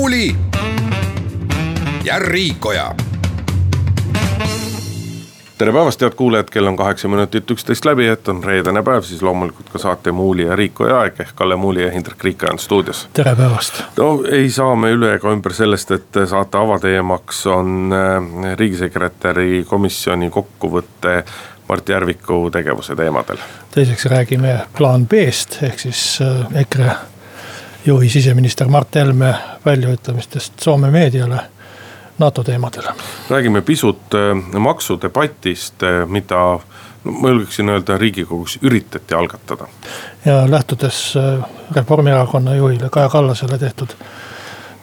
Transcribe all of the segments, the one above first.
Muuli ja Riikoja. tere päevast, head kuulajad, kell on kaheksa minutit üksteist läbi, et on reedene päev, siis loomulikult ka saate Muuli ja Riikoja aeg ehk Kalle Muuli ja Hindrek Riikoja on stuudios. tere päevast. no ei saa me üle ega ümber sellest, et saate avateemaks on äh, riigisekretäri komisjoni kokkuvõte Mart Järviku tegevuse teemadel. teiseks räägime plaan B-st ehk siis äh, EKRE juhi siseminister Mart Helme väljaütlemistest Soome meediale NATO teemadel. räägime pisut äh, maksudebatist, äh, mida no ma julgeksin öelda, riigikogus üritati algatada. ja lähtudes äh, Reformierakonna juhile Kaja Kallasele tehtud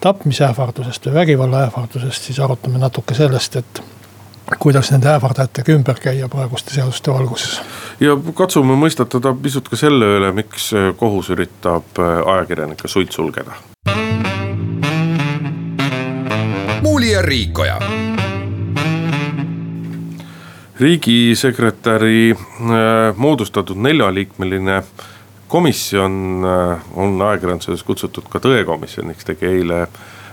tapmisähvardusest või vägivallaähvardusest, siis arutame natuke sellest, et kuidas nende ähvardajatega ümber käia praeguste seaduste valguses. ja katsume mõistatada pisut ka selle üle, miks kohus üritab ajakirjanikke suid sulgeda. muuli ja Riikoja riigisekretäri äh, moodustatud neljaliikmeline komisjon äh, on ajakirjanduses kutsutud ka tõekomisjoniks, tegi eile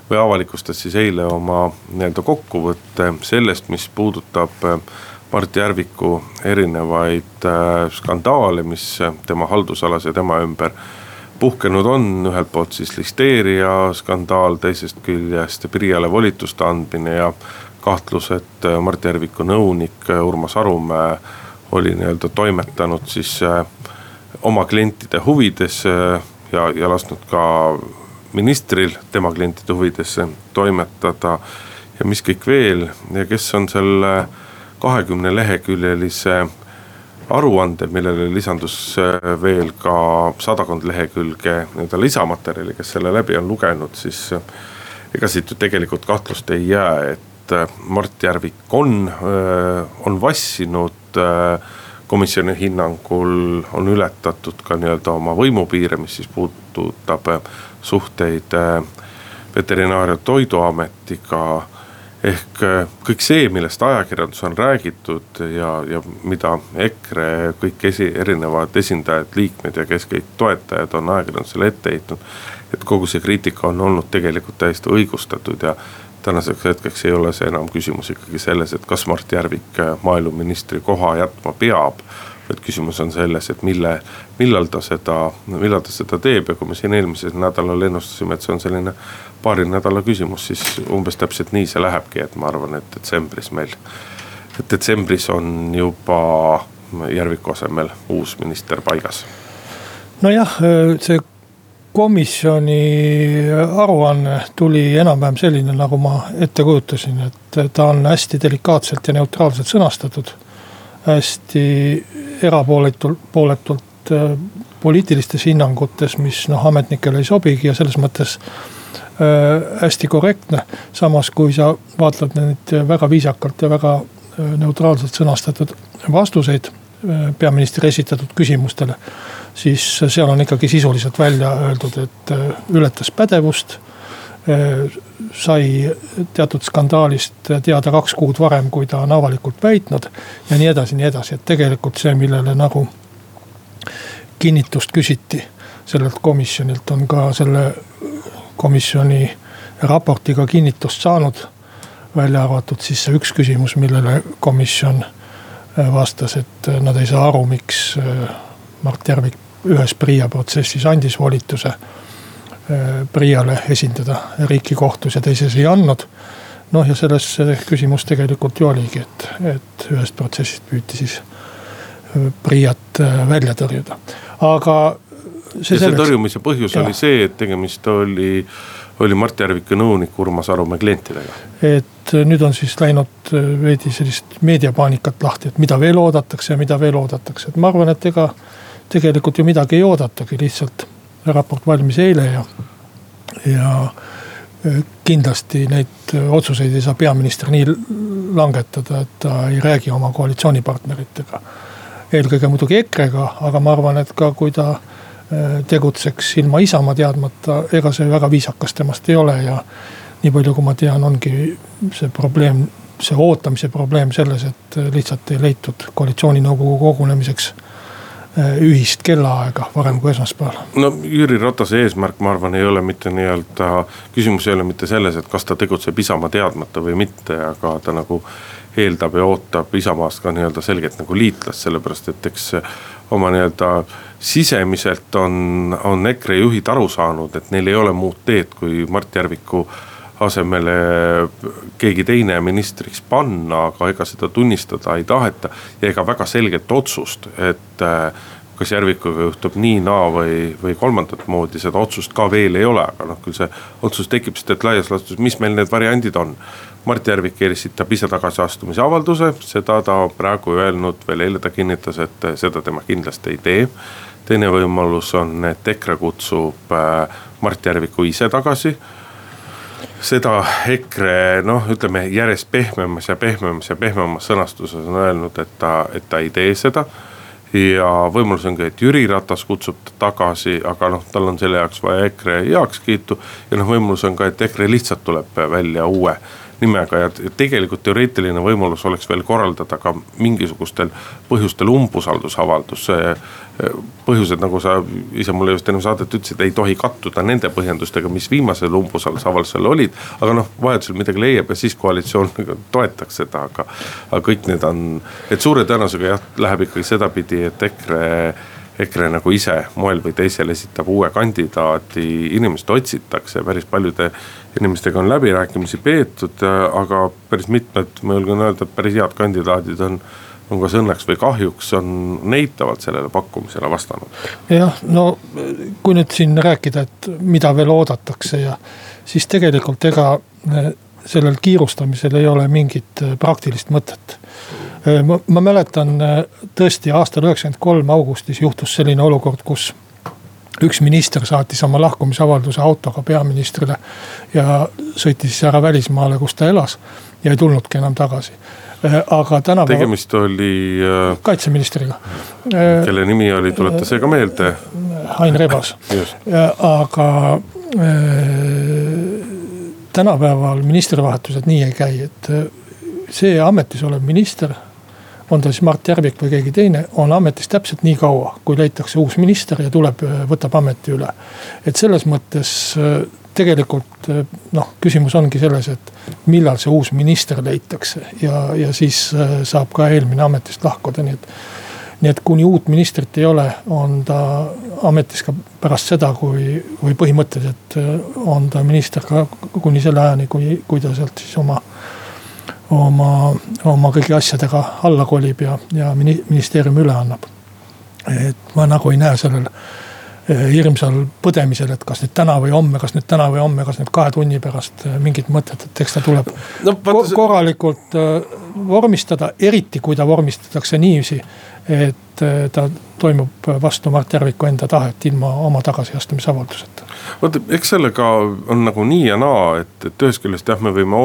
või avalikustas siis eile oma nii-öelda kokkuvõtte sellest, mis puudutab äh, Mart Järviku erinevaid skandaale, mis tema haldusalas ja tema ümber puhkenud on, ühelt poolt siis listeeria skandaal, teisest küljest PRIA-le volituste andmine ja kahtlus, et äh, Mart Järviku nõunik äh, Urmas Arumäe oli nii-öelda toimetanud siis äh, oma klientide huvides ja, ja lasknud ka ministril tema klientide huvidesse toimetada. ja mis kõik veel ja kes on selle kahekümne leheküljelise aruande, millele lisandus veel ka sadakond lehekülge nii-öelda lisamaterjali, kes selle läbi on lugenud, siis ega siit ju tegelikult kahtlust ei jää, et äh, Mart Järvik on, äh, on vassinud äh, komisjoni hinnangul on ületatud ka nii-öelda oma võimupiire, mis siis puudutab suhteid Veterinaar- ja Toiduametiga. ehk kõik see, millest ajakirjandus on räägitud ja, ja mida EKRE kõik esi, erinevad esindajad, liikmed ja kes kõik toetajad on ajakirjandusele ette heitnud. et kogu see kriitika on olnud tegelikult täiesti õigustatud ja tänaseks hetkeks ei ole see enam küsimus ikkagi selles, et kas Mart Järvik äh, maaeluministri koha jätma peab. Vaid küsimus on selles, et mille, millal ta seda, millal ta seda teeb ja kui me siin eelmisel nädalal ennustasime, et see on selline paari nädala küsimus, siis umbes täpselt nii see lähebki, et ma arvan, et detsembris meil. et detsembris on juba Järviku asemel uus minister paigas. nojah, see komisjoni aruanne tuli enam-vähem selline, nagu ma ette kujutasin, et ta on hästi delikaatselt ja neutraalselt sõnastatud. hästi erapooletult, pooletult äh, poliitilistes hinnangutes, mis noh, ametnikele ei sobigi ja selles mõttes äh, hästi korrektne. samas, kui sa vaatled neid väga viisakalt ja väga äh, neutraalselt sõnastatud vastuseid äh, peaministri esitatud küsimustele siis seal on ikkagi sisuliselt välja öeldud, et ületas pädevust. Äh, sai teatud skandaalist teada kaks kuud varem, kui ta on avalikult väitnud ja nii edasi, nii edasi, et tegelikult see, millele nagu kinnitust küsiti sellelt komisjonilt, on ka selle komisjoni raportiga kinnitust saanud. välja arvatud siis see üks küsimus, millele komisjon äh, vastas, et nad ei saa aru, miks Mart Järvik ühes PRIA protsessis andis volituse äh, PRIA-le esindada riiki kohtus ja teises ei andnud. noh, ja selles küsimus tegelikult ju oligi, et, et ühest protsessist püüti siis äh, PRIA-t äh, välja tõrjuda, aga. see, see tõrjumise põhjus ja. oli see, et tegemist oli oli Mart Järviku nõunik Urmas Arumäe klientidega. et nüüd on siis läinud veidi sellist meediapaanikat lahti, et mida veel oodatakse ja mida veel oodatakse, et ma arvan, et ega tegelikult ju midagi ei oodatagi, lihtsalt raport valmis eile ja, ja kindlasti neid otsuseid ei saa peaminister nii langetada, et ta ei räägi oma koalitsioonipartneritega. eelkõige muidugi EKRE-ga, aga ma arvan, et ka kui ta tegutseks ilma Isamaa teadmata, ega see väga viisakas temast ei ole ja nii palju, kui ma tean, ongi see probleem, see ootamise probleem selles, et lihtsalt ei leitud koalitsiooninõukogu kogunemiseks ühist kellaaega varem kui esmaspäeval. no Jüri Ratase eesmärk, ma arvan, ei ole mitte nii-öelda, küsimus ei ole mitte selles, et kas ta tegutseb Isamaa teadmata või mitte, aga ta nagu eeldab ja ootab Isamaast ka nii-öelda selgelt nagu liitlast, sellepärast et eks oma nii-öelda sisemiselt on, on EKRE juhid aru saanud, et neil ei ole muud teed, kui Mart Järviku asemele keegi teine ministriks panna, aga ega seda tunnistada ei taheta. ja ega väga selget otsust, et äh, kas Järvikuga juhtub nii, naa või, või kolmandat moodi, seda otsust ka veel ei ole, aga noh, küll see otsus tekib, sest et laias laastus, mis meil need variandid on. Mart Järvik esitab ise tagasiastumise avalduse, seda ta praegu öelnud, veel eile ta kinnitas, et seda tema kindlasti ei tee. teine võimalus on, et EKRE kutsub äh, Mart Järviku ise tagasi seda EKRE noh, ütleme järjest pehmemas ja pehmemas ja pehmemas sõnastuses on öelnud, et ta, et ta ei tee seda. ja võimalus on ka, et Jüri Ratas kutsub ta tagasi, aga noh, tal on selle jaoks vaja EKRE heakskiitu. ja noh, võimalus on ka, et EKRE lihtsalt tuleb välja uue nimega ja tegelikult teoreetiline võimalus oleks veel korraldada ka mingisugustel põhjustel umbusaldusavaldus. põhjused, nagu sa ise mulle just enne saadet ütlesid, ei tohi kattuda nende põhjendustega, mis viimasel umbusaldusavaldusel olid. aga noh, vajadusel midagi leiab ja siis koalitsioon toetaks seda, aga, aga kõik need on, et suure tõenäosusega jah, läheb ikkagi sedapidi, et EKRE EKRE nagu ise moel või teisel esitab uue kandidaadi, inimest otsitakse, päris paljude inimestega on läbirääkimisi peetud, aga päris mitmed, ma julgen öelda, päris head kandidaadid on on kas õnneks või kahjuks on neitavalt sellele pakkumisele vastanud. jah, no kui nüüd siin rääkida, et mida veel oodatakse ja siis tegelikult ega eh, sellel kiirustamisel ei ole mingit eh, praktilist mõtet. Ma mäletan tõesti aastal üheksakümmend kolm augustis juhtus selline olukord, kus üks minister saatis oma lahkumisavalduse autoga peaministrile ja sõitis siis ära välismaale, kus ta elas ja ei tulnudki enam tagasi äh, aga tänapäeval. tegemist oli äh,. kaitseministriga. kelle nimi oli, tuleta see ka meelde. Ain Rebas, aga äh, tänapäeval ministrivahetused nii ei käi, et äh, see ametis olev minister on ta siis Mart Järvik või keegi teine, on ametis täpselt nii kaua, kui leitakse uus minister ja tuleb, võtab ameti üle. et selles mõttes äh, tegelikult äh, noh, küsimus ongi selles, et millal see uus minister leitakse ja, ja siis äh, saab ka eelmine ametist lahkuda, nii et. nii et kuni uut ministrit ei ole, on ta ametis ka pärast seda, kui, või põhimõtteliselt on ta minister ka kuni selle ajani, kui, kui ta sealt siis oma oma, oma kõigi asjadega alla kolib ja, ja ministeerium üle annab. et ma nagu ei näe sellel eh, hirmsal põdemisel, et kas nüüd täna või homme, kas nüüd täna või homme, kas nüüd kahe tunni pärast eh, mingit mõtet, et eks ta tuleb no, see... korralikult eh, vormistada, eriti kui ta vormistatakse niiviisi. et ta toimub vastu Mart Järviku enda tahet ilma oma tagasiastumisavalduseta. vot eks sellega on nagu nii ja naa, et, et ühest küljest jah, me võime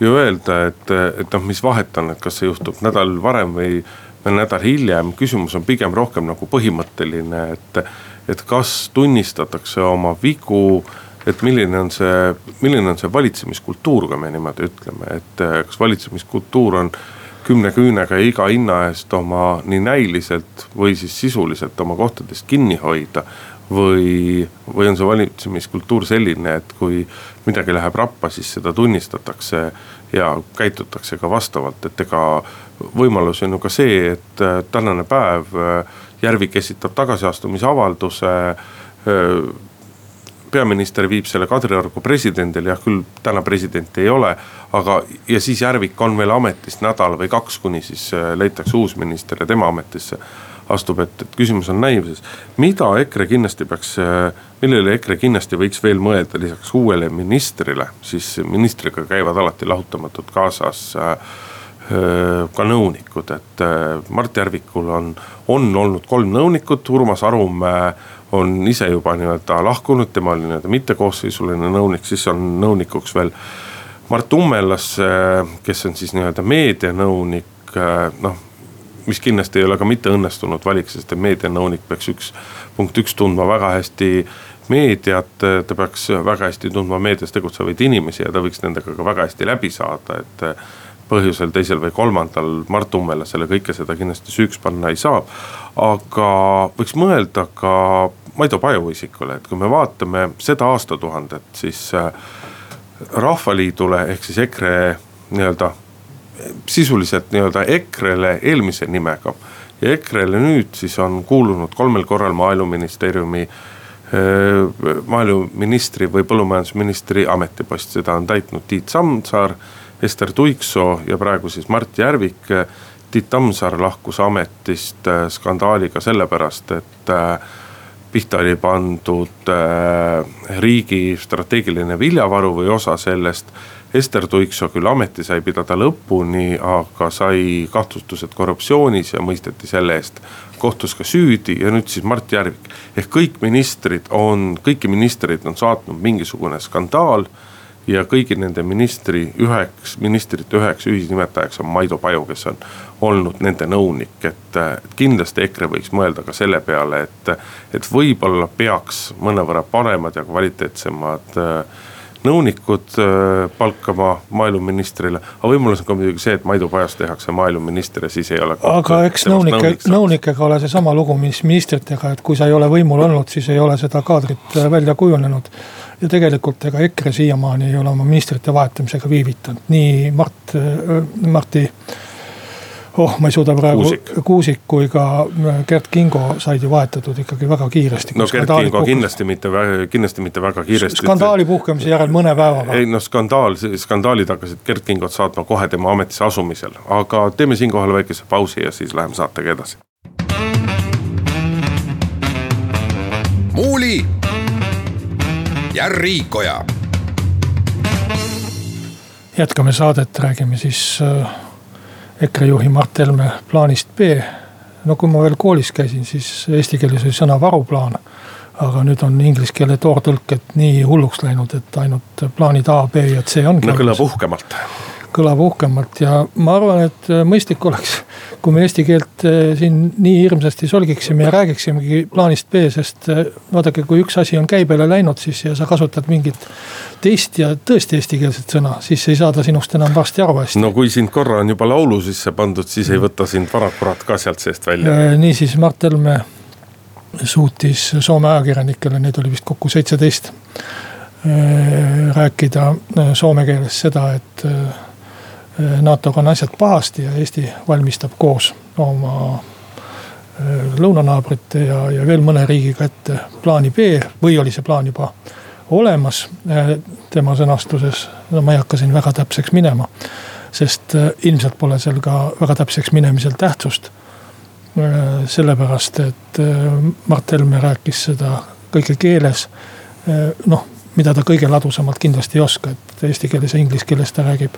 ju öelda, et, et noh, mis vahet on, et kas see juhtub nädal varem või, või nädal hiljem, küsimus on pigem rohkem nagu põhimõtteline, et. et kas tunnistatakse oma vigu, et milline on see, milline on see valitsemiskultuur, kui me niimoodi ütleme, et kas valitsemiskultuur on kümne küünega iga hinna eest oma nii näiliselt või siis sisuliselt oma kohtadest kinni hoida või, või on see valitsemiskultuur selline, et kui midagi läheb rappa, siis seda tunnistatakse ja käitutakse ka vastavalt, et ega võimalus on ju ka see, et äh, tänane päev äh, Järvik esitab tagasiastumisavalduse äh, peaminister viib selle Kadriorgu presidendile, jah küll täna presidenti ei ole. aga, ja siis Järvik on veel ametis nädal või kaks, kuni siis leitakse uus minister ja tema ametisse astub, et, et küsimus on naiivses. mida EKRE kindlasti peaks, millele EKRE kindlasti võiks veel mõelda lisaks uuele ministrile, siis ministriga käivad alati lahutamatult kaasas äh, ka nõunikud, et äh, Mart Järvikul on, on olnud kolm nõunikut, Urmas Arumäe on ise juba nii-öelda lahkunud, tema oli nii-öelda mittekoosseisuline nõunik, siis on nõunikuks veel Mart Ummelas, kes on siis nii-öelda meedianõunik, noh mis kindlasti ei ole ka mitte õnnestunud valik, sest et meedianõunik peaks üks, punkt üks tundma väga hästi meediat, ta peaks väga hästi tundma meedias tegutsevaid inimesi ja ta võiks nendega ka väga hästi läbi saada, et põhjusel teisel või kolmandal Mart Ummelasele kõike seda kindlasti süüks panna ei saa. aga võiks mõelda ka Maido Pajuisikule, et kui me vaatame seda aastatuhandet, siis äh, Rahvaliidule ehk siis EKRE nii-öelda sisuliselt nii-öelda EKRE-le eelmise nimega. ja EKRE-le nüüd siis on kuulunud kolmel korral maaeluministeeriumi maaeluministri või põllumajandusministri ametipost, seda on täitnud Tiit Samsaar, Ester Tuiksoo ja praegu siis Mart Järvik. Tiit Tammsaar lahkus ametist skandaaliga sellepärast, et pihta oli pandud riigi strateegiline viljavaru või osa sellest Ester Tuiksoo küll ameti sai pidada lõpuni, aga sai kahtlustused korruptsioonis ja mõisteti selle eest kohtus ka süüdi ja nüüd siis Mart Järvik. ehk kõik ministrid on, kõiki ministreid on saatnud mingisugune skandaal ja kõigi nende ministri üheks, ministrite üheks ühisnimetajaks on Maido Paju, kes on olnud nende nõunik, et kindlasti EKRE võiks mõelda ka selle peale, et, et võib-olla peaks mõnevõrra paremad ja kvaliteetsemad äh, nõunikud äh, palkama maaeluministrile. aga võimalus on ka muidugi see, et Maidu Pajast tehakse maaeluminister ja siis ei ole. aga eks nõunike, nõunikega ole seesama lugu, mis ministritega, et kui sa ei ole võimul olnud, siis ei ole seda kaadrit äh, välja kujunenud. ja tegelikult ega EKRE siiamaani ei ole oma ministrite vahetamisega viivitanud, nii Mart, äh, Marti oh, ma ei suuda praegu, Kuusik. Kui ka äh, Gerd Kingo said ju vahetatud ikkagi väga kiiresti. no Gerd Kingo puhkes. kindlasti mitte, kindlasti mitte väga kiiresti. skandaali puhkemise järel mõne päevaga. ei noh, skandaal, skandaalid hakkasid Gerd Kingot saatma kohe tema ametisse asumisel, aga teeme siinkohal väikese pausi ja siis läheme saatega edasi. muuli ja Riikoja. jätkame saadet, räägime siis äh, EKRE juhi Mart Helme plaanist B. no kui ma veel koolis käisin, siis eesti keeles oli sõna varuplaan. aga nüüd on inglise keele toortõlked nii hulluks läinud, et ainult plaanid A, B ja C ongi. no kõlab uhkemalt kõlab uhkemalt ja ma arvan, et mõistlik oleks, kui me eesti keelt äh, siin nii hirmsasti solgiksime ja räägiksimegi plaanist B, sest äh, vaadake, kui üks asi on käibele läinud, siis ja sa kasutad mingit teist ja tõesti eestikeelset sõna, siis ei saa ta sinust enam varsti aru hästi. no kui sind korra on juba laulu sisse pandud, siis ei võta sind vanakurat ka sealt seest välja. niisiis Mart Helme suutis Soome ajakirjanikele, neid oli vist kokku seitseteist rääkida soome keeles seda, et NATO-ga on asjad pahasti ja Eesti valmistab koos oma äh, lõunanaabrite ja, ja veel mõne riigiga ette plaani B või oli see plaan juba olemas äh, tema sõnastuses. no ma ei hakka siin väga täpseks minema, sest ilmselt pole seal ka väga täpseks minemisel tähtsust. sellepärast, et Mart Helme rääkis seda kõige keeles, noh, mida ta kõige ladusamalt kindlasti ei oska, et eesti keeles ja inglise keeles ta räägib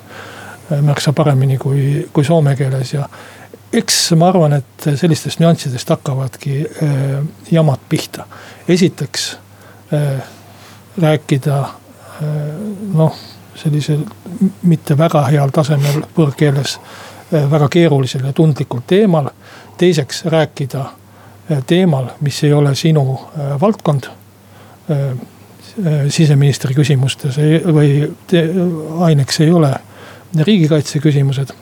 märksa paremini kui, kui soome keeles ja eks ma arvan, et sellistest nüanssidest hakkavadki äh, jamad pihta. esiteks äh, rääkida äh, noh, sellisel mitte väga heal tasemel võõrkeeles äh, väga keerulisel ja tundlikul teemal. teiseks rääkida äh, teemal, mis ei ole sinu äh, valdkond äh, äh siseministri küsimustes ei, või te, aineks ei ole riigikaitse küsimused.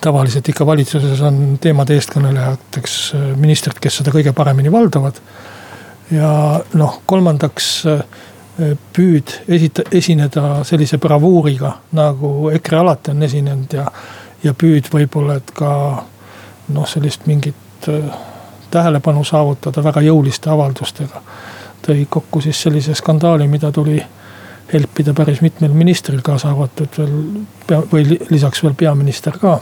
tavaliselt ikka valitsuses on teemade eestkõnelejateks äh, ministrid, kes seda kõige paremini valdavad. ja noh, kolmandaks äh, püüd esita-, esineda sellise bravuuriga, nagu EKRE alati on esinenud ja, ja püüd võib-olla, et ka noh, sellist mingit äh, tähelepanu saavutada väga jõuliste avaldustega. tõi kokku siis sellise skandaali, mida tuli helpida päris mitmel ministril, kaasa arvatud veel pea või lisaks veel peaminister ka.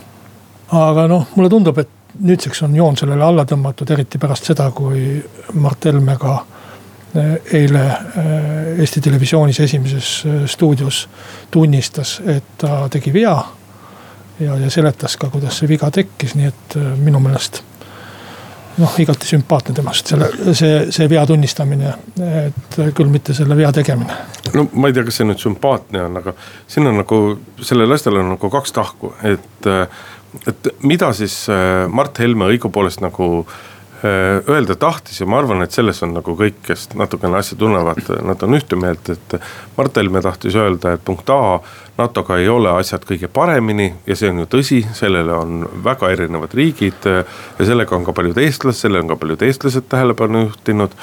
aga noh, mulle tundub, et nüüdseks on joon sellele alla tõmmatud, eriti pärast seda, kui Mart Helme ka eh, eile eh, Eesti Televisioonis esimeses eh, stuudios tunnistas, et ta tegi vea. ja, ja seletas ka, kuidas see viga tekkis, nii et minu meelest noh, igati sümpaatne temast, selle, see, see vea tunnistamine, et küll mitte selle vea tegemine. no ma ei tea, kas see nüüd sümpaatne on, aga siin on nagu, sellel asjal on nagu kaks tahku, et. et mida siis Mart Helme õigupoolest nagu Äh, öelda tahtis ja ma arvan, et selles on nagu kõik, kes natukene asja tunnevad, nad on ühte meelt, et. Mart Helme tahtis öelda, et punkt A, NATO-ga ei ole asjad kõige paremini ja see on ju tõsi, sellele on väga erinevad riigid. ja sellega on ka paljud eestlased, sellele on ka paljud eestlased tähelepanu juhtinud.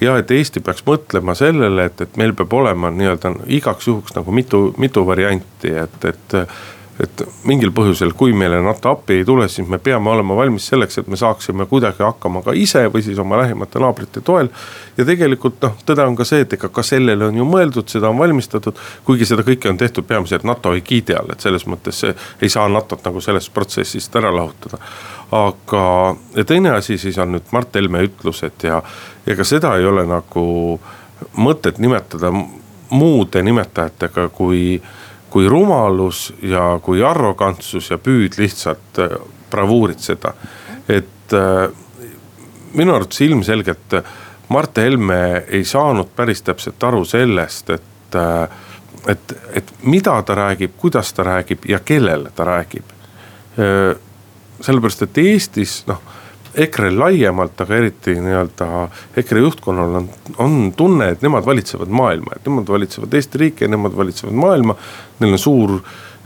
ja et Eesti peaks mõtlema sellele, et, et meil peab olema nii-öelda igaks juhuks nagu mitu, mitu varianti, et, et et mingil põhjusel, kui meile NATO appi ei tule, siis me peame olema valmis selleks, et me saaksime kuidagi hakkama ka ise või siis oma lähimate naabrite toel. ja tegelikult noh, tõde on ka see, et ega ka sellele on ju mõeldud, seda on valmistatud. kuigi seda kõike on tehtud peamiselt NATO egiidi all, et selles mõttes ei saa NATO-t nagu sellest protsessist ära lahutada. aga, teine asi siis on nüüd Mart Helme ütlused ja, ka seda ei ole nagu mõtet nimetada muude nimetajatega kui kui rumalus ja kui arrogantsus ja püüd lihtsalt äh, bravuuritseda. et äh, minu arvates ilmselgelt Mart Helme ei saanud päris täpselt aru sellest, et, äh, et, et mida ta räägib, kuidas ta räägib ja kellele ta räägib. sellepärast, et Eestis noh EKRE-l laiemalt, aga eriti nii-öelda EKRE juhtkonnal on, on tunne, et nemad valitsevad maailma, et nemad valitsevad Eesti riiki ja nemad valitsevad maailma. Neil on suur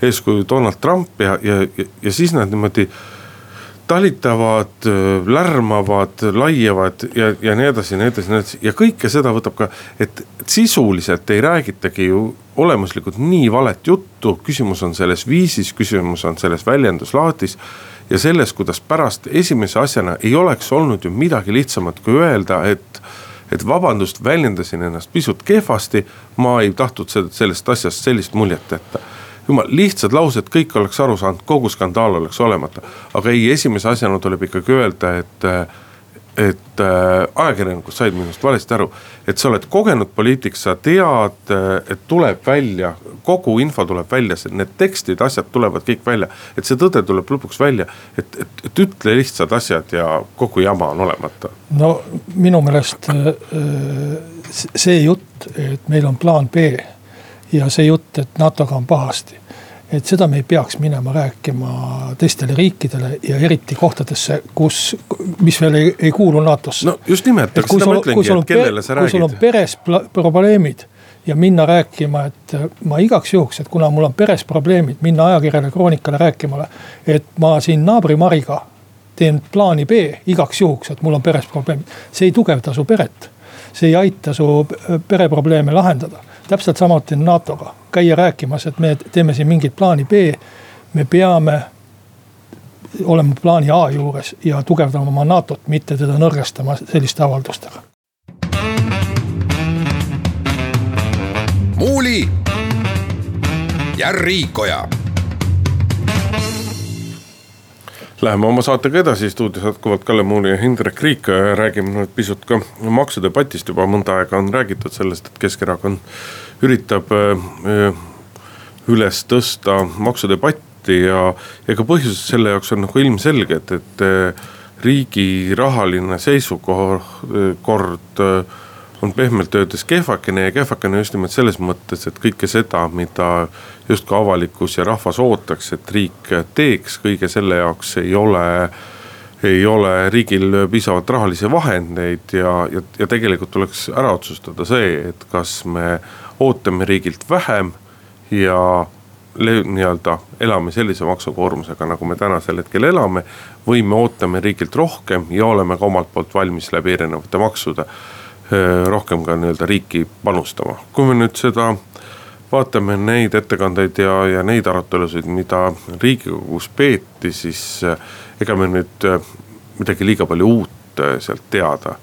eeskuju Donald Trump ja, ja, ja, ja siis nad niimoodi talitavad, lärmavad, laiavad ja, ja nii edasi ja nii edasi ja nii edasi. Ja kõike seda võtab ka, et sisuliselt ei räägitagi ju olemuslikult nii valet juttu, küsimus on selles viisis, küsimus on selles väljenduslaadis ja selles, kuidas pärast esimese asjana ei oleks olnud ju midagi lihtsamat, kui öelda, et et vabandust, väljendasin ennast pisut kehvasti, ma ei tahtnud sellest asjast sellist muljet jätta. jumal, lihtsad laused, kõik oleks aru saanud, kogu skandaal oleks olemata. aga ei, esimese asjana tuleb ikkagi öelda, et et äh, ajakirjanikud said minust valesti aru. et sa oled kogenud poliitik, sa tead, äh, et tuleb välja, kogu info tuleb välja, need tekstid, asjad tulevad kõik välja. et see tõde tuleb lõpuks välja, et, et, et ütle lihtsad asjad ja kogu jama on olemata. no minu meelest äh, see jutt, et meil on plaan B ja see jutt, et NATO-ga on pahasti et seda me ei peaks minema rääkima teistele riikidele ja eriti kohtadesse, kus, mis veel ei, ei kuulu NATO-sse. no just nimelt, aga seda ma ütlengi, et kellele sa räägid. kui sul on peres probleemid ja minna rääkima, et ma igaks juhuks, et kuna mul on peres probleemid, minna ajakirjale, kroonikale rääkima. et ma siin naabri Mariga teen plaani B igaks juhuks, et mul on peres probleemid. see ei tugevda su peret, see ei aita su pereprobleeme lahendada täpselt samuti NATO-ga, käia rääkimas, et me teeme siin mingit plaani B. me peame olema plaani A juures ja tugevdama oma NATO-t, mitte teda nõrgestama selliste avaldustega. muuli ja Riikoja Läheme oma saatega edasi, stuudios jätkuvalt Kalle Muuli ja Indrek Riik, räägime nüüd pisut ka maksudebatist, juba mõnda aega on räägitud sellest, et Keskerakond üritab äh, üles tõsta maksudebatti ja. ja ka põhjus selle jaoks on nagu ilmselge, et, äh, riigi rahaline seisukord äh, on pehmelt öeldes kehvakene ja kehvakene just nimelt selles mõttes, et kõike seda, mida justkui avalikkus ja rahvas ootaks, et riik teeks, kõige selle jaoks ei ole ei ole riigil piisavalt rahalisi vahendeid ja, ja, ja tegelikult tuleks ära otsustada see, et kas me ootame riigilt vähem ja nii-öelda elame sellise maksukoormusega, nagu me tänasel hetkel elame. või me ootame riigilt rohkem ja oleme ka omalt poolt valmis läbi erinevate maksude rohkem ka nii-öelda riiki panustama. kui me nüüd seda vaatame neid ettekandeid ja, ja neid arutelusid, mida riigikogus peeti, siis ega me nüüd midagi liiga palju uut sealt teada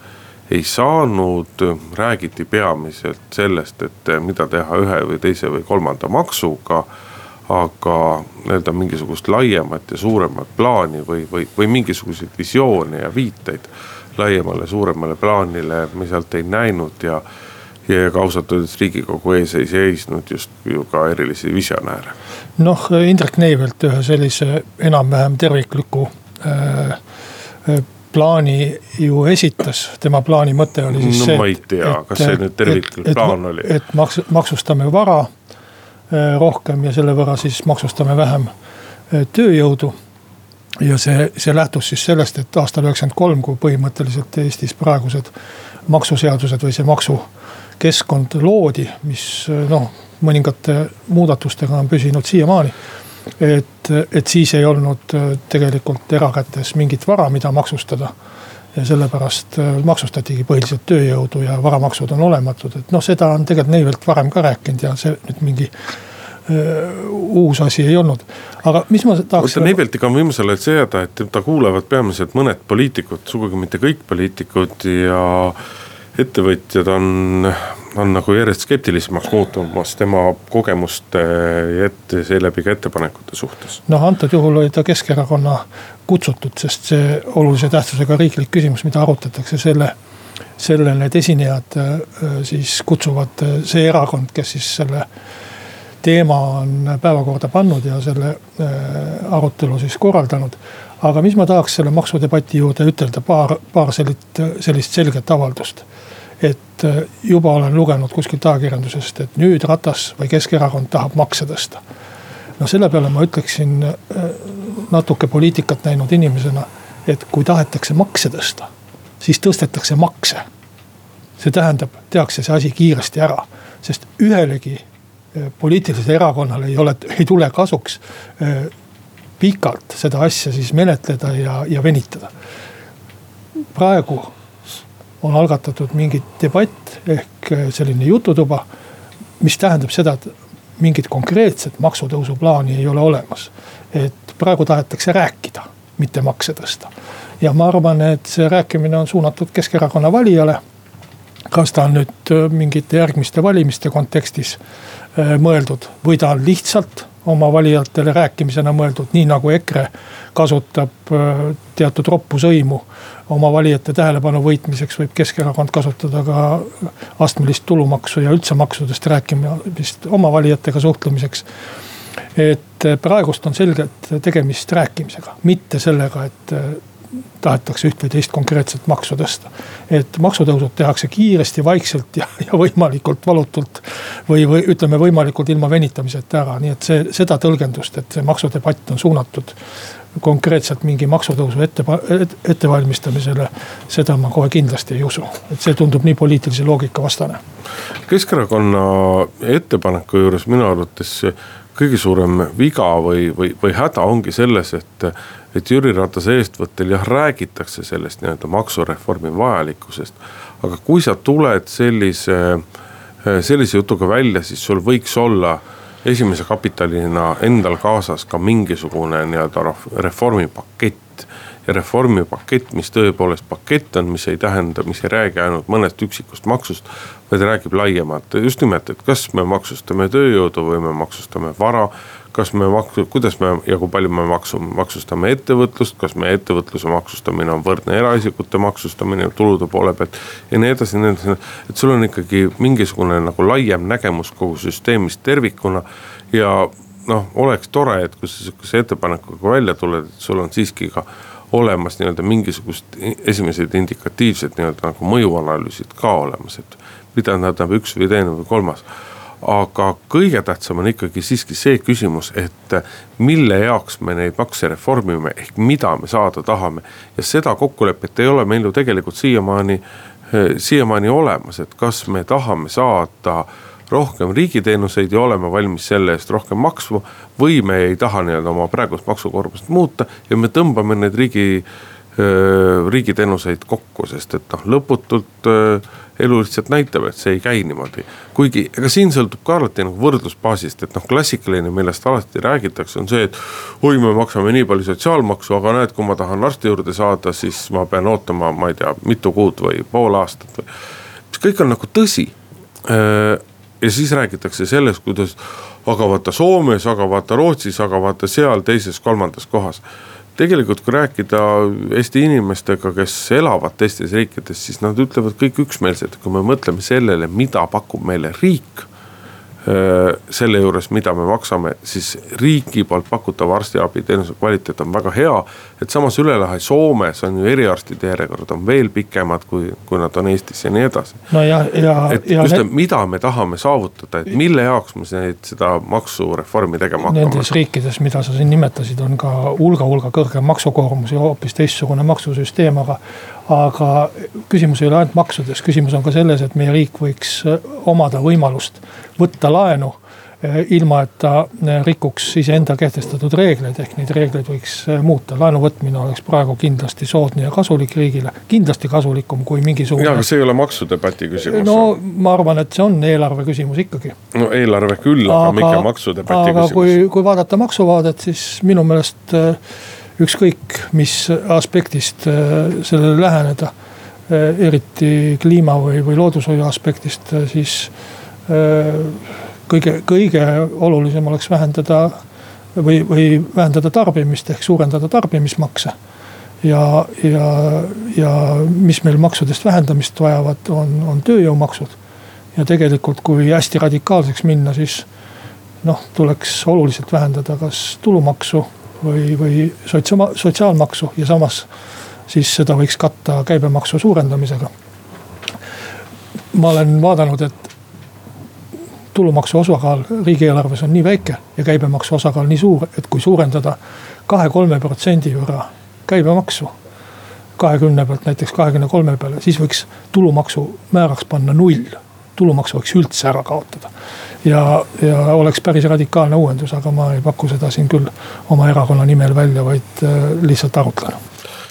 ei saanud, räägiti peamiselt sellest, et mida teha ühe või teise või kolmanda maksuga. aga nii-öelda mingisugust laiemat ja suuremat plaani või, või, või mingisuguseid visioone ja viiteid laiemale, suuremale plaanile me sealt ei näinud ja. ja ka ausalt öeldes riigikogu ees ei seisnud just ju ka erilisi visionääre. noh, Indrek Neivelt ühe sellise enam-vähem tervikliku äh, äh, plaani ju esitas, tema plaani mõte oli siis no, see. ma ei tea, kas see nüüd terviklik plaan oli. et maks-, maksustame vara äh, rohkem ja selle võrra siis maksustame vähem äh, tööjõudu. ja see, see lähtus siis sellest, et aastal üheksakümmend kolm, kui põhimõtteliselt Eestis praegused maksuseadused või see maksukeskkond loodi, mis noh, mõningate muudatustega on püsinud siiamaani et, et siis ei olnud äh, tegelikult erakätes mingit vara, mida maksustada. ja sellepärast äh, maksustatigi põhiliselt tööjõudu ja varamaksud on olematud, et noh, seda on tegelikult Neivelt varem ka rääkinud ja see nüüd mingi äh, uus asi ei olnud, aga mis ma tahaks. Neiveltiga on viimasel ajal see häda, et ta kuulavad peamiselt mõned poliitikud, sugugi mitte kõik poliitikud ja ettevõtjad on on nagu järjest skeptilisemaks muutumas tema kogemuste ja ette, seeläbi ka ettepanekute suhtes. noh, antud juhul oli ta Keskerakonna kutsutud, sest see olulise tähtsusega riiklik küsimus, mida arutatakse, selle. selle need esinejad äh, siis kutsuvad, äh, see erakond, kes siis selle teema on päevakorda pannud ja selle äh, arutelu siis korraldanud. aga mis ma tahaks selle maksudebati juurde ütelda, paar, paar sellist, sellist selget avaldust et äh, juba olen lugenud kuskilt ajakirjandusest, et nüüd Ratas või Keskerakond tahab makse tõsta. no selle peale ma ütleksin äh, natuke poliitikat näinud inimesena, et kui tahetakse makse tõsta, siis tõstetakse makse. see tähendab, tehakse see asi kiiresti ära, sest ühelegi äh, poliitilisele erakonnale ei ole, ei tule kasuks pikalt seda asja siis menetleda ja, ja venitada. praegu on algatatud mingi debatt ehk äh, selline jututuba. mis tähendab seda, et mingit konkreetset maksutõusu plaani ei ole olemas. et praegu tahetakse rääkida, mitte makse tõsta. ja ma arvan, et see rääkimine on suunatud Keskerakonna valijale. kas ta on nüüd äh, mingite järgmiste valimiste kontekstis äh, mõeldud või ta on lihtsalt oma valijatele rääkimisena mõeldud, nii nagu EKRE kasutab teatud roppu sõimu oma valijate tähelepanu võitmiseks võib Keskerakond kasutada ka astmelist tulumaksu ja üldse maksudest rääkimist oma valijatega suhtlemiseks. et praegust on selgelt tegemist rääkimisega, mitte sellega, et tahetakse üht või teist konkreetset maksu tõsta. et maksutõusud tehakse kiiresti, vaikselt ja, ja võimalikult valutult. või, või ütleme võimalikult ilma venitamiseta ära, nii et see, seda tõlgendust, et see maksudebatt on suunatud konkreetselt mingi maksutõusu ette, ettevalmistamisele. seda ma kohe kindlasti ei usu, et see tundub nii poliitilise loogika vastane. Keskerakonna ettepaneku juures minu arvates kõige suurem viga või, või, või häda ongi selles, et, et Jüri Ratase eestvõttel jah, räägitakse sellest nii-öelda maksureformi vajalikkusest. aga kui sa tuled sellise, sellise jutuga välja, siis sul võiks olla esimese kapitalina endal kaasas ka mingisugune nii-öelda reformipakett. Ja reformipakett, mis tõepoolest pakett on, mis ei tähenda, mis ei räägi ainult mõnest üksikust maksust. vaid räägib laiemalt just nimelt, et kas me maksustame tööjõudu või me maksustame vara kas me maksu, kuidas me ja kui palju me maksu, maksustame ettevõtlust, kas meie ettevõtluse maksustamine on võrdne eraisikute maksustamine tulude poole pealt. ja nii edasi, nii edasi, et sul on ikkagi mingisugune nagu laiem nägemus kogu süsteemist tervikuna. ja noh, oleks tore, et kui sa sihukese ettepanekuga välja tuled, et sul on siiski ka olemas nii-öelda mingisugust esimesed indikatiivsed nii-öelda nagu mõjuanalüüsid ka olemas, et mida tähendab üks või teine või kolmas aga kõige tähtsam on ikkagi siiski see küsimus, et mille jaoks me neid makse reformime, ehk mida me saada tahame. ja seda kokkulepet ei ole meil ju tegelikult siiamaani, siiamaani olemas, et kas me tahame saada rohkem riigiteenuseid ja oleme valmis selle eest rohkem maksma. Või me ei taha nii-öelda oma praegust maksukoormust muuta ja me tõmbame need riigi, riigiteenuseid kokku, sest et noh, lõputult elu lihtsalt näitab, et see ei käi niimoodi. kuigi ega siin sõltub ka alati nagu võrdlusbaasist, et noh, klassikaline, millest alati räägitakse, on see, et. oi, me maksame nii palju sotsiaalmaksu, aga näed, kui ma tahan arsti juurde saada, siis ma pean ootama, ma ei tea, mitu kuud või pool aastat või. mis kõik on nagu tõsi. ja siis räägitakse sellest, kuidas, aga vaata Soomes, aga vaata Rootsis, aga vaata seal teises-kolmandas kohas. tegelikult kui rääkida Eesti inimestega, kes elavad teistes riikides, siis nad ütlevad kõik üksmeelselt, kui me mõtleme sellele, mida pakub meile riik selle juures, mida me maksame, siis riigi poolt pakutava arstiabiteenuse kvaliteet on väga hea. et samas üle lahe Soomes on ju eriarstide järjekorrad on veel pikemad, kui, kui nad on Eestis ja nii edasi. no ja, ja. et ja just need... mida me tahame saavutada, et mille jaoks me neid, seda maksureformi tegema hakkame. Nendes riikides, mida sa siin nimetasid, on ka hulga-hulga kõrgem maksukoormus ja hoopis teistsugune maksusüsteem, aga aga küsimus ei ole ainult maksudes, küsimus on ka selles, et meie riik võiks äh, omada võimalust võtta laenu äh, ilma, et ta äh, rikuks iseenda kehtestatud reegleid, ehk neid reegleid võiks muuta. laenu võtmine oleks praegu kindlasti soodne ja kasulik riigile, kindlasti kasulikum kui mingisugune. ja, aga see ei ole maksudebati küsimus. no ma arvan, et see on eelarve küsimus ikkagi. no eelarve küll, aga mitte maksudebati aga küsimus. kui, kui vaadata maksuvaadet, siis minu meelest äh, ükskõik mis aspektist äh, sellele läheneda. Äh, eriti kliima või, või loodushoiu aspektist, äh, siis kõige, kõige olulisem oleks vähendada või, või vähendada tarbimist ehk suurendada tarbimismakse. ja, ja, ja mis meil maksudest vähendamist vajavad, on, on tööjõumaksud. ja tegelikult, kui hästi radikaalseks minna, siis noh, tuleks oluliselt vähendada kas tulumaksu või, või sotsiaal, sotsiaalmaksu ja samas siis seda võiks katta käibemaksu suurendamisega. ma olen vaadanud, et tulumaksu osakaal riigieelarves on nii väike ja käibemaksu osakaal nii suur, et kui suurendada kahe-kolme protsendi võrra käibemaksu kahekümne pealt näiteks kahekümne kolme peale, siis võiks tulumaksu määraks panna null tulumaks võiks üldse ära kaotada. ja, ja oleks päris radikaalne uuendus, aga ma ei paku seda siin küll oma erakonna nimel välja, vaid äh, lihtsalt arutlen.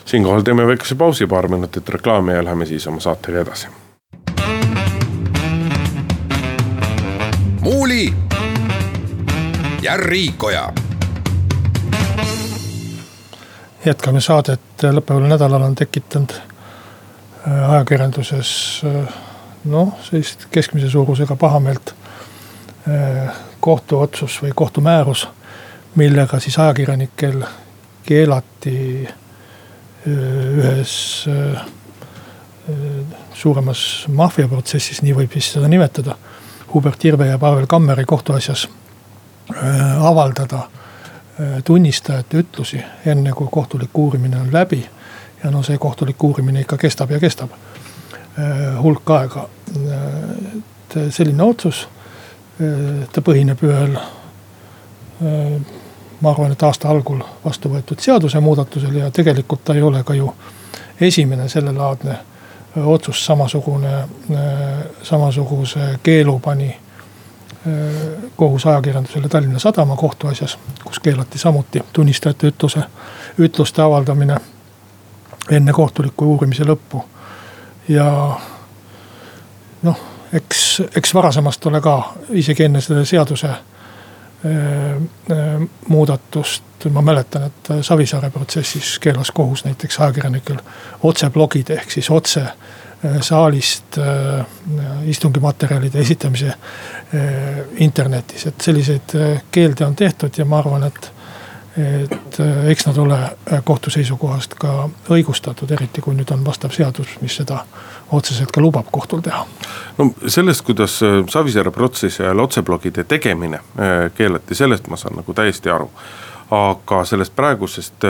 siinkohal teeme väikese pausi, paar minutit reklaami ja läheme siis oma saatega edasi. muuli ja Riikoja jätkame saadet, lõppeval nädalal on tekitanud äh, ajakirjanduses äh, noh, sellist keskmise suurusega pahameelt äh, kohtuotsus või kohtumäärus, millega siis ajakirjanikel keelati äh, ühes äh, suuremas maffiaprotsessis, nii võib vist seda nimetada. Hubert Irve ja Pavel Kammeri kohtuasjas avaldada tunnistajate ütlusi, enne kui kohtulik uurimine on läbi. ja no see kohtulik uurimine ikka kestab ja kestab hulk aega. et selline otsus, äh, ta põhineb ühel, äh, ma arvan, et aasta algul vastu võetud seadusemuudatusel ja tegelikult ta ei ole ka ju esimene sellelaadne otsus, samasugune, samasuguse keelu pani kohus ajakirjandusele Tallinna Sadama kohtuasjas, kus keelati samuti tunnistajate ütluse, ütluste avaldamine enne kohtuliku uurimise lõppu ja noh, eks, eks varasemast ole ka isegi enne selle seaduse muudatust, ma mäletan, et Savisaare protsessis keelas kohus näiteks ajakirjanikel otseblogid ehk siis otse saalist istungimaterjalide esitamise internetis, et selliseid keelde on tehtud ja ma arvan, et et äh, eks nad ole äh, kohtu seisukohast ka õigustatud, eriti kui nüüd on vastav seadus, mis seda otseselt ka lubab kohtul teha. no sellest, kuidas äh, Savisaare protsessi ajal otseblogide tegemine keelati, sellest ma saan nagu täiesti aru. aga sellest praegusest,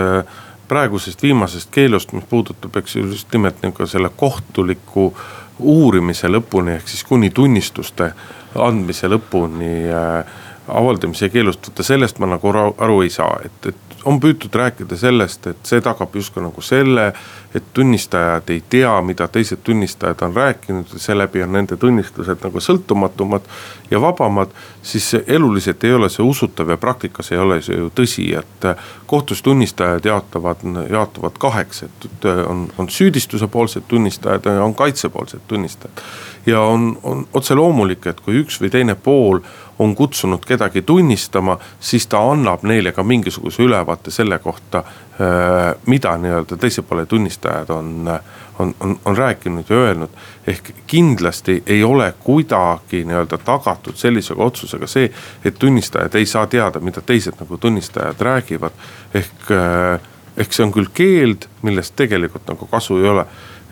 praegusest viimasest keelust, mis puudutab, eks ju just nimelt nagu selle kohtuliku uurimise lõpuni, ehk siis kuni tunnistuste andmise lõpuni äh, avaldamise keelust, vaata sellest ma nagu aru ei saa, et, et on püütud rääkida sellest, et see tagab justkui nagu selle, et tunnistajad ei tea, mida teised tunnistajad on rääkinud ja seeläbi on nende tunnistused nagu sõltumatumad ja vabamad. siis eluliselt ei ole see usutav ja praktikas ei ole see ju tõsi, et kohtus tunnistajad jaotavad, jaotuvad kaheks, et on, on süüdistuse poolsed tunnistajad ja on kaitsepoolsed tunnistajad. ja on, on otse loomulik, et kui üks või teine pool on kutsunud kedagi tunnistama, siis ta annab neile ka mingisuguse ülevaate selle kohta, äh, mida nii-öelda teise poole tunnistajad on, on, on, on rääkinud ja öelnud. ehk kindlasti ei ole kuidagi nii-öelda tagatud sellise otsusega see, et tunnistajad ei saa teada, mida teised nagu tunnistajad räägivad. ehk, äh, ehk see on küll keeld, millest tegelikult nagu kasu ei ole.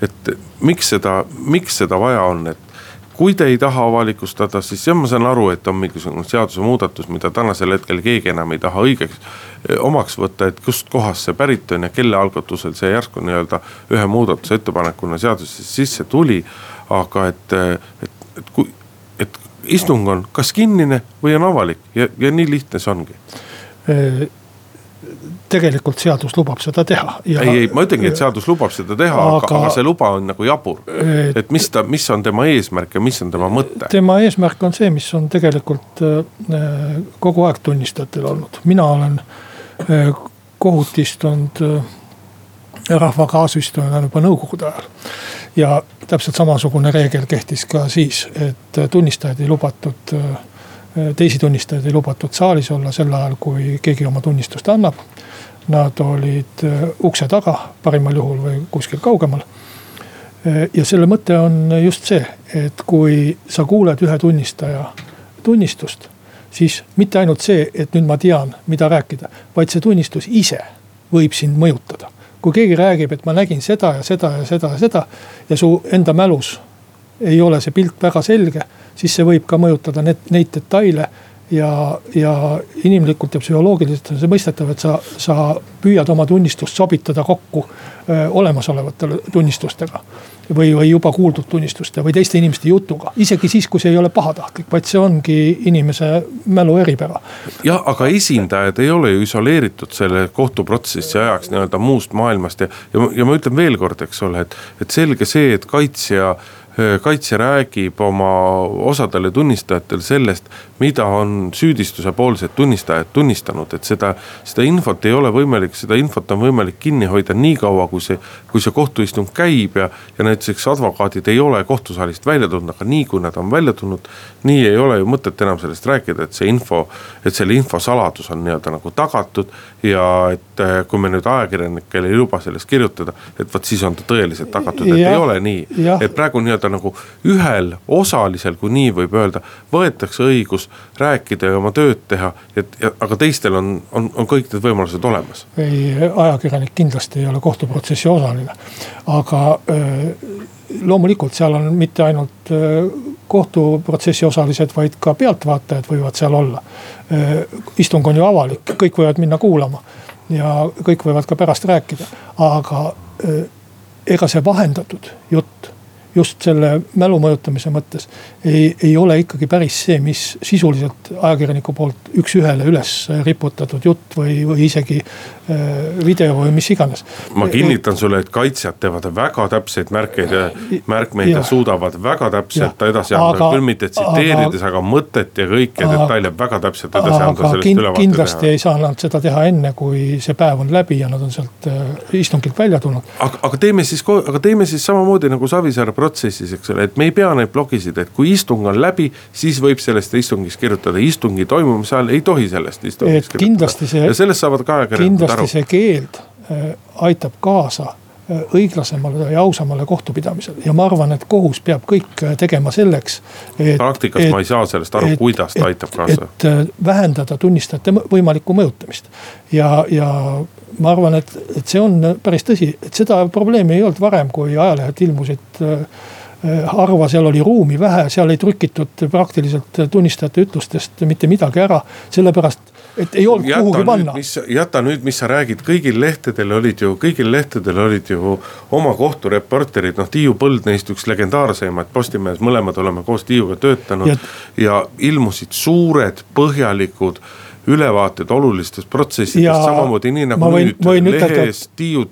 et miks seda, miks seda vaja on, et kui te ei taha avalikustada, siis jah, ma saan aru, et on mingisugune seadusemuudatus, mida tänasel hetkel keegi enam ei taha õigeks eh, omaks võtta, et kust kohast see pärit on ja kelle algatusel see järsku nii-öelda ühe muudatusettepanekuna seadusesse sisse tuli. aga et, et, et kui, et istung on kas kinnine või on avalik ja, ja nii lihtne see ongi tegelikult seadus lubab seda teha. ei, ei, ma ütlengi, et seadus lubab seda teha, aga, aga see luba on nagu jabur. et mis ta, mis on tema eesmärk ja mis on tema mõte? tema eesmärk on see, mis on tegelikult äh, kogu aeg tunnistajatel olnud, mina olen äh, kohut istunud äh, rahva kaasistujana juba nõukogude ajal. ja täpselt samasugune reegel kehtis ka siis, et tunnistajaid ei lubatud teisi tunnistajaid ei lubatud saalis olla sel ajal, kui keegi oma tunnistust annab. Nad olid äh, ukse taga parimal juhul või kuskil kaugemal. Äh, ja selle mõte on just see, et kui sa kuuled ühe tunnistaja tunnistust, siis mitte ainult see, et nüüd ma tean, mida rääkida, vaid see tunnistus ise võib sind mõjutada. kui keegi räägib, et ma nägin seda ja seda ja seda ja seda ja su enda mälus ei ole see pilt väga selge siis see võib ka mõjutada need, neid detaile. ja, ja inimlikult ja psühholoogiliselt on see mõistetav, et sa, sa püüad oma tunnistust sobitada kokku öö, olemasolevate tunnistustega. või, või juba kuuldud tunnistuste või teiste inimeste jutuga, isegi siis, kui see ei ole pahatahtlik, vaid see ongi inimese mälu eripära. jah, aga esindajad ei ole ju isoleeritud selle kohtuprotsessi ajaks nii-öelda muust maailmast ja, ja, ja ma ütlen veel kord, eks ole, et, et selge see, et kaitsja kaitsja räägib oma osadele tunnistajatele sellest, mida on süüdistuse poolsed tunnistajad tunnistanud, et seda, seda infot ei ole võimalik, seda infot on võimalik kinni hoida nii kaua, kui see, kui see kohtuistung käib ja, ja näiteks advokaadid ei ole kohtusaalist välja tulnud, aga nii kui nad on välja tulnud, nii ei ole ju mõtet enam sellest rääkida, et see info, et selle info saladus on nii-öelda nagu tagatud ja et eh, kui me nüüd ajakirjanikele ei luba sellest kirjutada, et vot siis on ta tõeliselt tagatud, et ja, ei ole nii. et praegu nii-öelda nii-öelda nagu ühel osalisel, kui nii võib öelda, võetakse õigus rääkida ja oma tööd teha, et aga teistel on, on, on kõik need võimalused olemas. ei, ajakirjanik kindlasti ei ole kohtuprotsessi osaline, aga öö, loomulikult seal on mitte ainult kohtuprotsessi osalised, vaid ka pealtvaatajad võivad seal olla. istung on ju avalik, kõik võivad minna kuulama ja kõik võivad ka pärast rääkida, aga ega see vahendatud jutt just selle mälu mõjutamise mõttes ei, ei ole ikkagi päris see, mis sisuliselt ajakirjaniku poolt üks-ühele üles riputatud jutt või, või isegi äh, video või mis iganes. ma kinnitan sulle, et kaitsjad teevad väga täpseid märkeid ja märkmeid ja, ja suudavad väga täpselt ja, edasi anda, küll mitte tsiteerides, aga mõtet ja kõiki detaile väga täpselt edasi anda, kind, kindlasti teha. ei saa nad seda teha enne, kui see päev on läbi ja nad on sealt äh, istungilt välja tulnud. aga, aga teeme siis, aga teeme siis samamoodi nagu Savisaare protsessis, eks ole, et me ei pea neid blogisid, et kui istung on läbi, siis võib sellest istungist kirjutada, istungi toimumise ajal ei tohi sellest istungist kirjutada. ja sellest saavad ka ajakirjanikud aru. kindlasti see keeld äh, aitab kaasa äh, õiglasemale ja ausamale kohtupidamisele ja ma arvan, et kohus peab kõik äh, tegema selleks. praktikas et, ma ei saa sellest aru, kuidas ta aitab kaasa. et vähendada tunnistajate võimalikku mõjutamist ja, ja ma arvan, et, et see on päris tõsi, et seda probleemi ei olnud varem, kui ajalehed ilmusid äh, harva seal oli ruumi vähe, seal ei trükitud praktiliselt tunnistajate ütlustest mitte midagi ära, sellepärast et ei olnud jäta kuhugi panna. jäta nüüd, mis sa räägid, kõigil lehtedel olid ju, kõigil lehtedel olid ju oma kohtureporterid, noh Tiiu Põld neist üks legendaarsemaid Postimehes, mõlemad oleme koos Tiiuga töötanud. ja, ja ilmusid suured, põhjalikud ülevaated olulistest protsessidest, samamoodi nii nagu võin, nüüd lehes Tiiu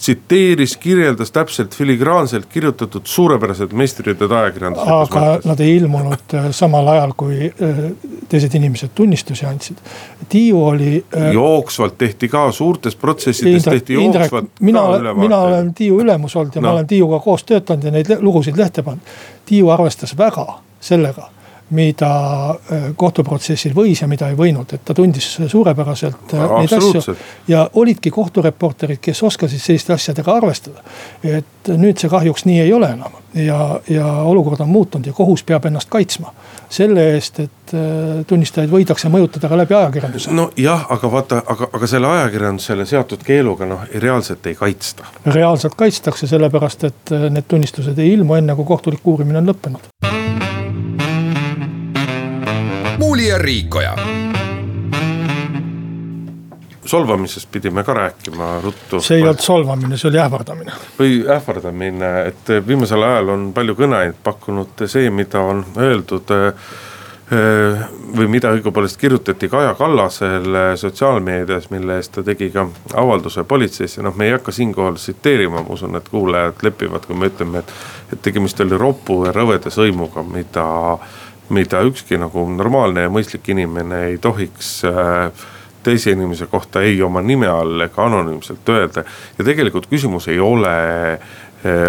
tsiteeris, kirjeldas täpselt filigraanselt kirjutatud suurepärased meistritööd ajakirjanduslikus aga nad ei ilmunud äh, samal ajal, kui äh, teised inimesed tunnistusi andsid. Tiiu oli. Äh, jooksvalt tehti ka suurtes protsessides Indrek, tehti jooksvalt. mina, mina olen Tiiu ülemus olnud ja no. ma olen Tiiuga koos töötanud ja neid lugusid lehte pannud. Tiiu arvestas väga sellega mida äh, kohtuprotsessil võis ja mida ei võinud, et ta tundis suurepäraselt no, neid asju. ja olidki kohtureporterid, kes oskasid selliste asjadega arvestada. et nüüd see kahjuks nii ei ole enam ja, ja olukord on muutunud ja kohus peab ennast kaitsma. selle eest, et äh, tunnistajaid võidakse mõjutada ka läbi ajakirjanduse. nojah, aga vaata, aga, aga selle ajakirjandusele seatud keeluga noh, reaalselt ei kaitsta. reaalselt kaitstakse, sellepärast et äh, need tunnistused ei ilmu enne, kui kohtulik uurimine on lõppenud. Muuli ja Riikoja solvamisest pidime ka rääkima ruttu. see ei olnud solvamine, see oli ähvardamine. või ähvardamine, et viimasel ajal on palju kõneid pakkunud see, mida on öeldud eh, või mida õigupoolest kirjutati Kaja Kallasele sotsiaalmeedias, mille eest ta tegi ka avalduse politseisse, noh, me ei hakka siinkohal tsiteerima, ma usun, et kuulajad lepivad, kui me ütleme, et. et tegemist oli ropu ja rõveda sõimuga, mida, mida ükski nagu normaalne ja mõistlik inimene ei tohiks äh, teise inimese kohta ei oma nime all ega anonüümselt öelda. ja tegelikult küsimus ei ole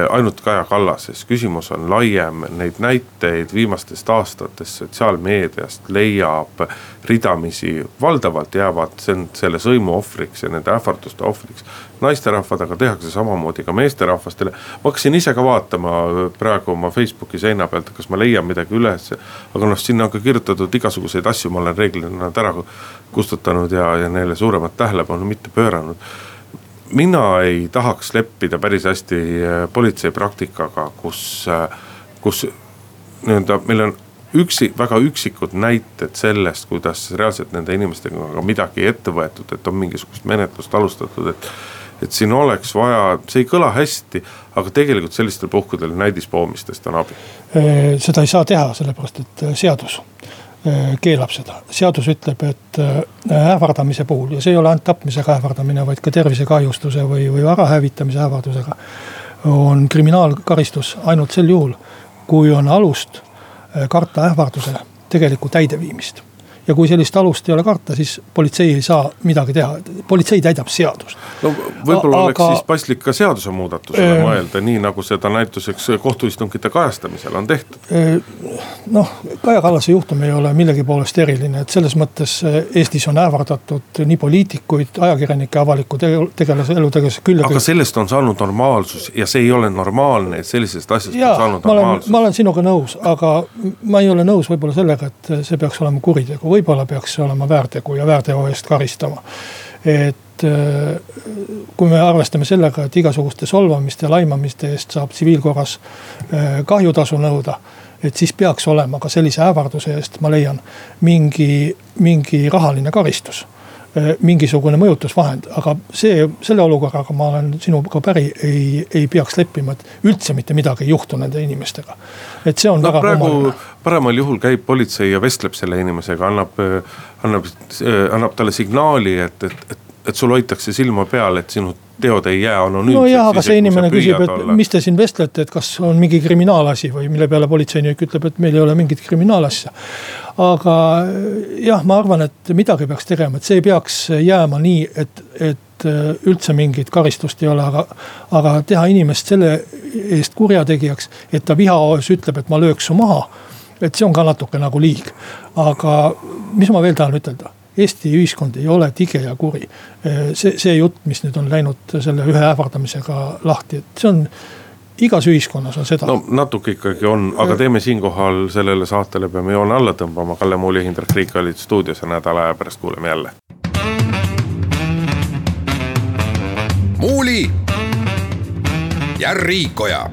ainult Kaja Kallases, küsimus on laiem, neid näiteid viimastest aastatest sotsiaalmeediast leiab ridamisi. valdavalt jäävad selle sõimu ohvriks ja nende ähvarduste ohvriks naisterahvad, aga tehakse samamoodi ka meesterahvastele. ma hakkasin ise ka vaatama praegu oma Facebooki seina pealt, kas ma leian midagi üles. aga noh, sinna on ka kirjutatud igasuguseid asju, ma olen reeglina nad ära kustutanud ja, ja neile suuremat tähelepanu mitte pööranud mina ei tahaks leppida päris hästi äh, politsei praktikaga, kus, äh, kus nii-öelda meil on üksi, väga üksikud näited sellest, kuidas reaalselt nende inimestega midagi ette võetud, et on mingisugust menetlust alustatud, et et siin oleks vaja, see ei kõla hästi, aga tegelikult sellistel puhkudel näidispoomistest on abi. Äh, seda ei saa teha, sellepärast et seadus keelab seda. seadus ütleb, et ähvardamise puhul ja see ei ole ainult tapmisega ähvardamine, vaid ka tervisekahjustuse või, või vara hävitamise ähvardusega. on kriminaalkaristus ainult sel juhul, kui on alust karta ähvarduse tegelikku täideviimist ja kui sellist alust ei ole karta, siis politsei ei saa midagi teha, politsei täidab seadust. no võib-olla oleks siis paslik ka seadusemuudatusele äh, mõelda, nii nagu seda näituseks kohtuistungite kajastamisel on tehtud. noh, Kaja Kallase juhtum ei ole millegi poolest eriline, et selles mõttes Eestis on ähvardatud nii poliitikuid, ajakirjanikke, avaliku tegelase, elutegelase küll. aga sellest on saanud normaalsus ja see ei ole normaalne, et sellisest asjast ja, on saanud normaalsus. ma olen sinuga nõus, aga ma ei ole nõus võib-olla sellega, et see peaks olema kuritegu võib-olla peaks see olema väärtegu ja väärteo eest karistama. et äh, kui me arvestame sellega, et igasuguste solvamiste laimamiste eest saab tsiviilkorras äh, kahjutasu nõuda et siis peaks olema ka sellise ähvarduse eest, ma leian, mingi, mingi rahaline karistus mingisugune mõjutusvahend, aga see, selle olukorraga ma olen sinuga päri, ei, ei peaks leppima, et üldse mitte midagi ei juhtu nende inimestega. et see on no, väga praegu paremal juhul käib politsei ja vestleb selle inimesega, annab, annab, annab talle signaali, et, et, et, et sul hoitakse silma peal, et sinu teod ei jää anonüümseks. nojah, aga see inimene küsib, et olla. mis te siin vestlete, et kas on mingi kriminaalasi või mille peale politseinik ütleb, et meil ei ole mingit kriminaalasja. Aga jah, ma arvan, et midagi peaks tegema, et see ei peaks jääma nii, et, et üldse mingit karistust ei ole, aga, aga teha inimest selle eest kurjategijaks, et ta vihahoos ütleb, et ma lööks su maha. et see on ka natuke nagu liig, aga mis ma veel tahan ütelda Eesti ühiskond ei ole tige ja kuri. see, see jutt, mis nüüd on läinud selle ühe ähvardamisega lahti, et see on igas ühiskonnas on seda. no natuke ikkagi on, aga teeme siinkohal sellele saatele peame joone alla tõmbama, Kalle Muuli, Hindrek Riik olid stuudios ja nädala aja pärast kuuleme jälle. muuli ja Riikoja